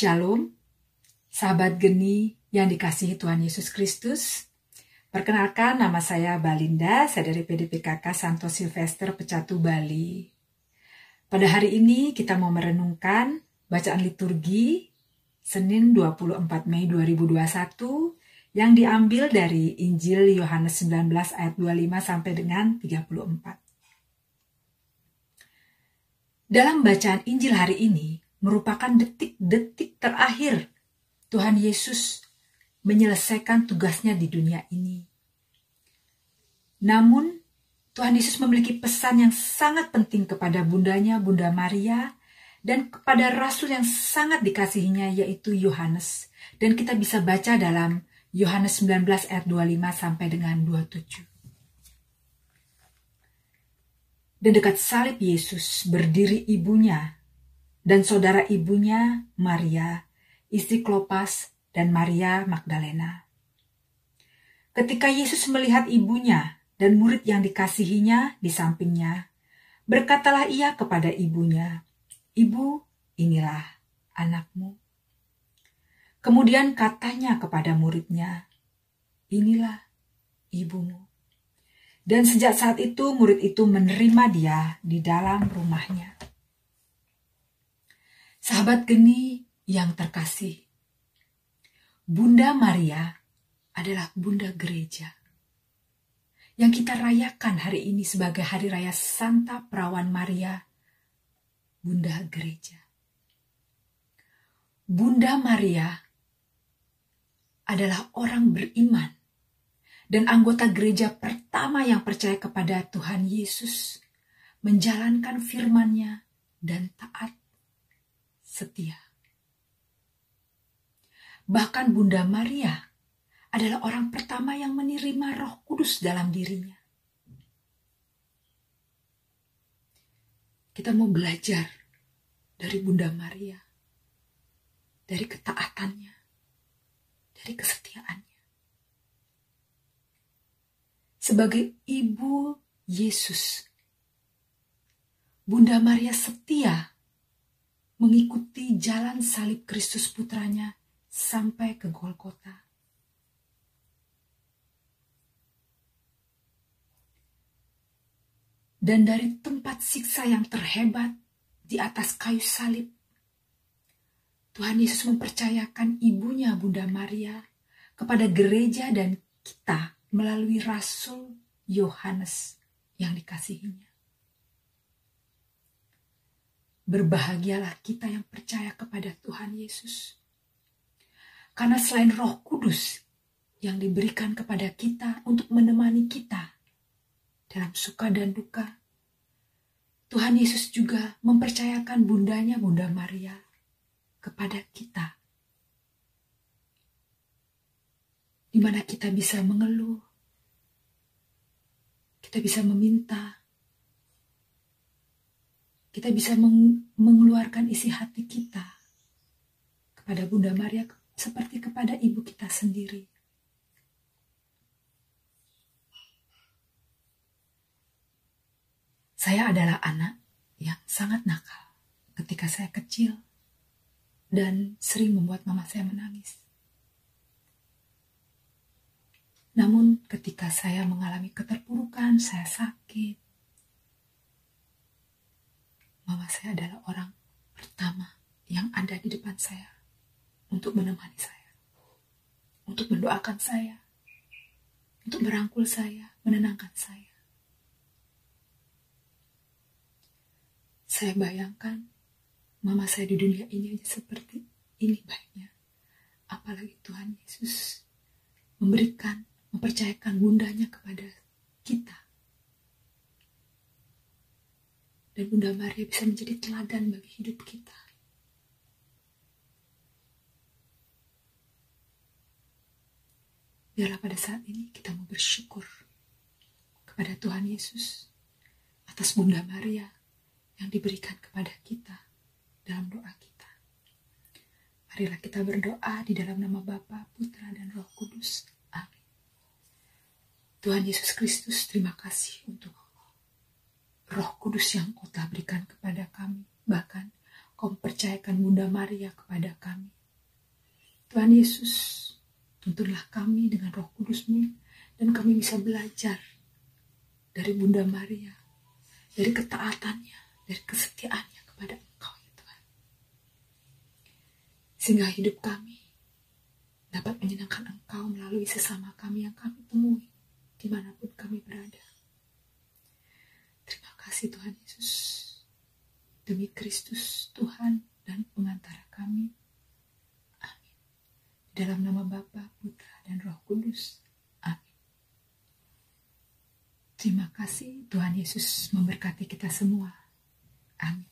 Shalom, sahabat geni yang dikasihi Tuhan Yesus Kristus. Perkenalkan nama saya Balinda, saya dari PDPKK Santo Silvester Pecatu Bali. Pada hari ini kita mau merenungkan bacaan liturgi Senin 24 Mei 2021 yang diambil dari Injil Yohanes 19 ayat 25 sampai dengan 34. Dalam bacaan Injil hari ini merupakan detik-detik terakhir Tuhan Yesus menyelesaikan tugasnya di dunia ini. Namun, Tuhan Yesus memiliki pesan yang sangat penting kepada bundanya, Bunda Maria, dan kepada rasul yang sangat dikasihinya yaitu Yohanes. Dan kita bisa baca dalam Yohanes 19 ayat 25 sampai dengan 27. Dan dekat salib Yesus berdiri ibunya dan saudara ibunya Maria, istri Klopas dan Maria Magdalena. Ketika Yesus melihat ibunya dan murid yang dikasihinya di sampingnya, berkatalah ia kepada ibunya, "Ibu, inilah anakmu." Kemudian katanya kepada muridnya, "Inilah ibumu." Dan sejak saat itu murid itu menerima dia di dalam rumahnya. Sahabat geni yang terkasih, Bunda Maria adalah Bunda Gereja yang kita rayakan hari ini sebagai Hari Raya Santa Perawan Maria, Bunda Gereja. Bunda Maria adalah orang beriman dan anggota gereja pertama yang percaya kepada Tuhan Yesus, menjalankan firman-Nya dan taat setia. Bahkan Bunda Maria adalah orang pertama yang menerima Roh Kudus dalam dirinya. Kita mau belajar dari Bunda Maria, dari ketaatannya, dari kesetiaannya sebagai ibu Yesus. Bunda Maria setia mengikuti jalan salib Kristus putranya sampai ke Golgota. Dan dari tempat siksa yang terhebat di atas kayu salib, Tuhan Yesus mempercayakan ibunya Bunda Maria kepada gereja dan kita melalui Rasul Yohanes yang dikasihinya. Berbahagialah kita yang percaya kepada Tuhan Yesus. Karena selain roh kudus yang diberikan kepada kita untuk menemani kita dalam suka dan duka, Tuhan Yesus juga mempercayakan bundanya Bunda Maria kepada kita di mana kita bisa mengeluh, kita bisa meminta, kita bisa meng mengeluarkan isi hati kita kepada Bunda Maria seperti kepada ibu kita sendiri. Saya adalah anak yang sangat nakal ketika saya kecil dan sering membuat mama saya menangis. Namun ketika saya mengalami keterpurukan, saya sakit. Mama saya adalah orang pertama yang ada di depan saya untuk menemani saya, untuk mendoakan saya, untuk merangkul saya, menenangkan saya. Saya bayangkan mama saya di dunia ini aja seperti ini baiknya. Apalagi Tuhan Yesus memberikan mempercayakan bundanya kepada kita. Dan Bunda Maria bisa menjadi teladan bagi hidup kita. Biarlah pada saat ini kita mau bersyukur kepada Tuhan Yesus atas Bunda Maria yang diberikan kepada kita dalam doa kita. Marilah kita berdoa di dalam nama Bapa, Putra, dan Roh Kudus. Tuhan Yesus Kristus, terima kasih untuk roh kudus yang kau telah berikan kepada kami. Bahkan kau percayakan Bunda Maria kepada kami. Tuhan Yesus, tuntunlah kami dengan roh kudusmu dan kami bisa belajar dari Bunda Maria, dari ketaatannya, dari kesetiaannya kepada Engkau ya Tuhan. Sehingga hidup kami dapat menyenangkan Engkau melalui sesama kami yang kami temui di mana pun kami berada. Kasih Tuhan Yesus. Demi Kristus Tuhan dan pengantara kami. Amin. Dalam nama Bapa, Putra, dan Roh Kudus. Amin. Terima kasih Tuhan Yesus memberkati kita semua. Amin.